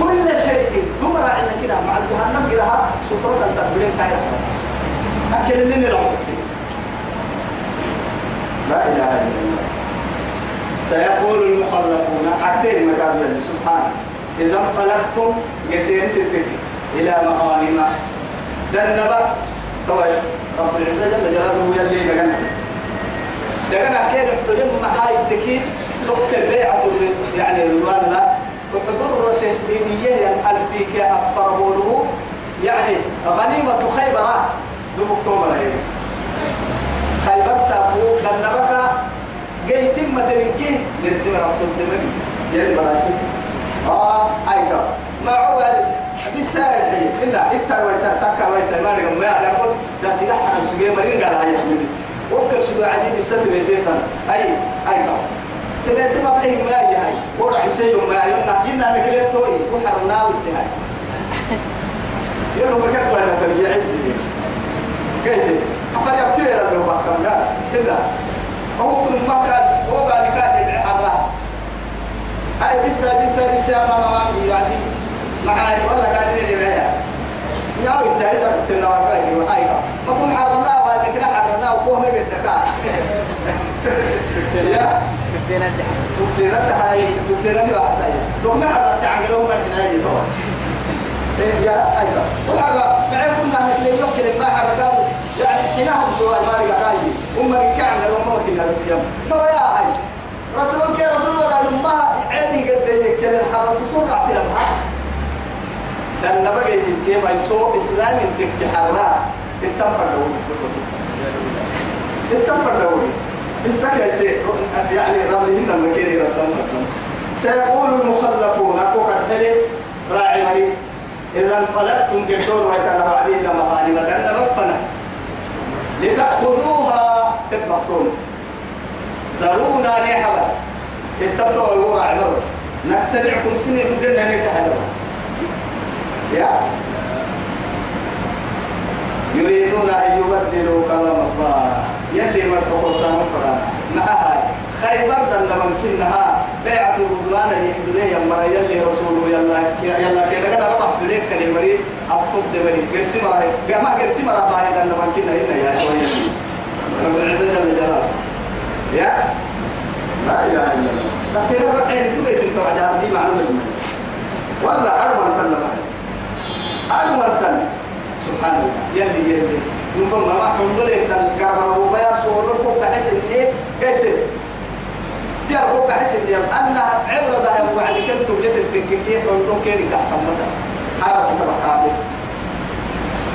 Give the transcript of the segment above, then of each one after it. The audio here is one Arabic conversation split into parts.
كل شيء. تمرع إن كده مع الجهنم كده سطرة التقبلين كايرة أكل اللي نلعب لا إله إلا الله. سيقول المخلفون حتى مكان سبحانه إذا انطلقتم قدين ستك إلى مغانم. دنبا طوي رب العزة جل جلاله يلي لقنا لقنا كيف حلم محاي تكيد سكت البيعة يعني رضوان الله وحضرته إنيه الألفيك أفر بوله يعني غنيمة خيبر دمك تومر خيبر سابوك دنبك جاي تم تبكي نرسم رفض الدمني يلي براسي آه أيضا ما عوال بسائر الحين إلا إتا ويتا تكا ويتا. ما نقول ما يقول دا سلاح. حنا سجى مرين قال هاي يحمل وكل سجى عديد الستر بيتيتان أي أيضا تبي تبى بيه ما يجي هاي. ورا حسين ما يلنا ينا مكلت توي وحرنا وتهاي يلو مكتب أنا فرجع عندي. كيف أفر يبتير لو بحكم لا. إلا. هو كل ما كان هو قال كان الله أي بسا بسا بسا ما ما ما يعني معاي ولا قال لي معايا يا انت إيش قلت لنا وقايتي وهايها ما كون حرنا وهذا كده حرنا وكوه من الدكار يا. تفتينا هاي تفتينا لي واحد هاي ثم حرنا تعملوا من هنا يدور يا أيوه. وحرنا معي كنا نحن يمكن ما حرنا يعني هم سؤال ما لقى هاي هم كان هم كنا بسيام طب يا هاي رسول كي رسول الله ما عيني قد يكل الحرس سرعة لمها لأن بقي تنتهي ما يسوء إسلام يدك حرا التنفر دولي بصوتي التنفر دولي يعني سيقول المخلفون أكو كتلي راعي إذا انطلقتم قدور ويتنبع عليه لما غانمة أن مفنا لتأخذوها تتبطون ضرونا لي حبل اتبعوا الورع عمرو نتبعكم سنين الجنة نتحلوا يا. يريدون أن يبدلوا كلام الله يلي مرتقوا هاي ممكنها بيعة الرضوان اللي يحدث يا مرا يلي رسوله يلا يلا كده كده ربح بليك كلمري أفقد دمري. قرسي مرا ما قرسي مرا باهي دل ممكنها هنا يا شوية رب العزة جل جلاله. يا؟ لا إله إلا الله. لكن الرقعين تبيت أنت وعدها دي معلومة ولا أرمى تن أرمى تن. سبحان الله. يلي يلي. يمكن ما حمد لك تن. قرب وبيا صور لكم كحس إني تعرفوا كحس إني أنها عبرة ده وعد كنت جت التككية عندهم كيري تحت مدى حارس تبقى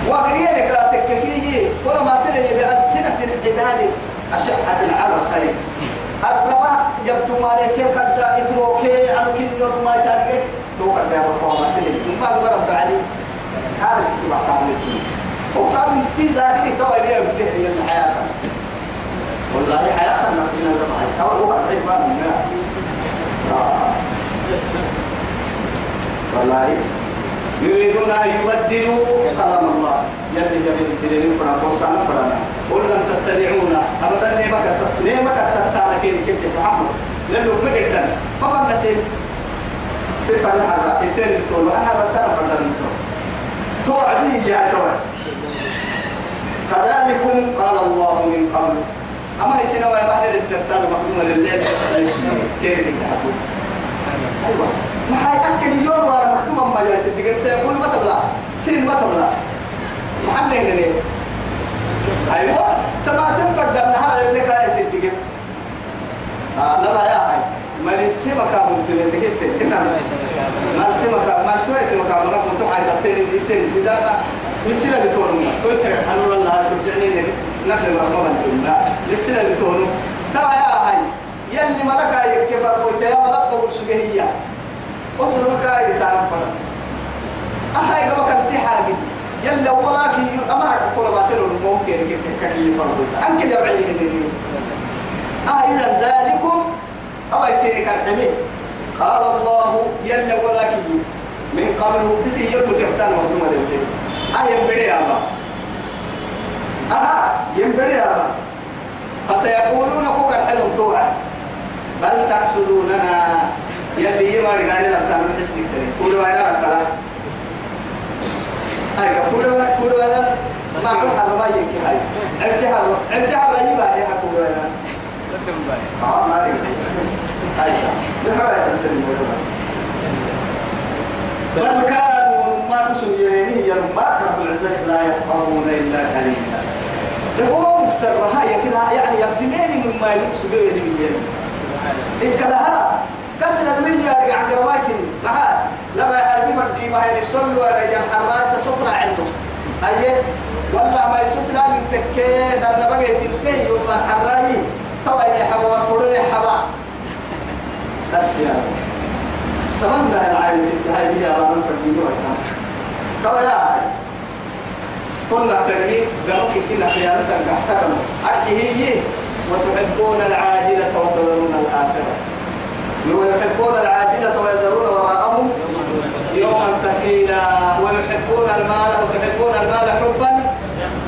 وقرينك لا تككية ولا ما تري بألسنة الحداد أشحة على الخير أقربا جبت مالك قد إتروكي أنا كن يوم ما يتعرف تو قد يا بطوة ما تلي ما قبل الدعالي هذا سكتوا بعد وقال انت ذاك تو اللي يبدأ هي الحياة. والله حياة نبينا لما أو هو العيبان والله. يريدون أن يبدلوا كلام الله. يلي جميل الدليل فنا فرصانا فرانا قل لن تتبعونا. أبدا نيمك نيمك تتانا كين كنت محمد لأنه مقعدا ما سيل فن حرا التاني تقول أنا رتنا فردان توعدي يا توعد. كذلكم قال الله من قبل. أما يسنا ويا بحر الاسترتاب مخدومة لليل. كيف تحتو أيوة. ما حيأكل اليوم ولا مخدومة ما جالس الدقيق سيقول ما تبلا سين ما تبلا محل هنا أيوة. تما تنفرد النهار اللي كان يسدقيق آه لا يا هاي. ما لسه مكان ممكن اللي هنا ما لسه مكان. ما لسه مكان. ما نفهم تحاي تبتين تبتين إذا لسه اللي تونو. كل شيء حلو والله ترجعني نفهم ما بدنا لسه اللي تونو. ترى يا وصلوا كاي سالم فلا. أهاي قبك انتحاجي يلا ولكن أمرك كل ما تلو الممكن كيف كي فرض أنك يا بعيد هدي آه إذا ذلكم أو يصير كالحميد قال الله يلا ولكن من قبل بس يبدو تحتان مخدومة لله آه ينبري يا الله. آه ينبري يا الله. فسيقولون فوق الحلم توعد. بل تحسدوننا يلي يما رجعني نبتان من حسنك تاني كل وأنا نبتلا هاي كل وأنا كل وأنا ما عم حرم أي كي هاي. عبتي حرم عبتي حرم يبقى هي كل وأنا آه ما رجع هاي. حاجة تنتمي بل كانوا ما كسوا يا ما رب العزة لا يفقهون إلا قليلا. هو مكسرها يكنها يعني يفهمين مما يلبس به من إن تكيه ده بقى تلتيه يوم الحراي طبعا يا حبا فرن يا حبا. تفيا تمنى العائلة هاي هي أمام فردي طبعا يا كنا تنمي قالوا كنا خيانة كحترم هي وتحبون العاجلة وتذرون الآخرة. ويحبون العاجلة ويذرون وراءهم. يوما ثقيلا ويحبون المال وتحبون المال حبا.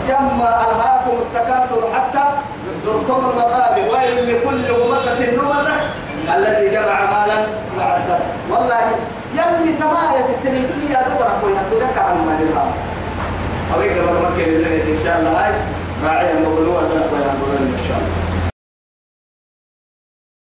جم ألهاكم التكاثر حتى زرتم المقابر. ويل لكل همزة لمزة الذي جمع مالا وعدده. والله يلي تماية التنيكية دبرك ويهدونك عن مال الهام أويك بقى مكة بالله إن شاء الله. هاي راعي المغلوة تنقل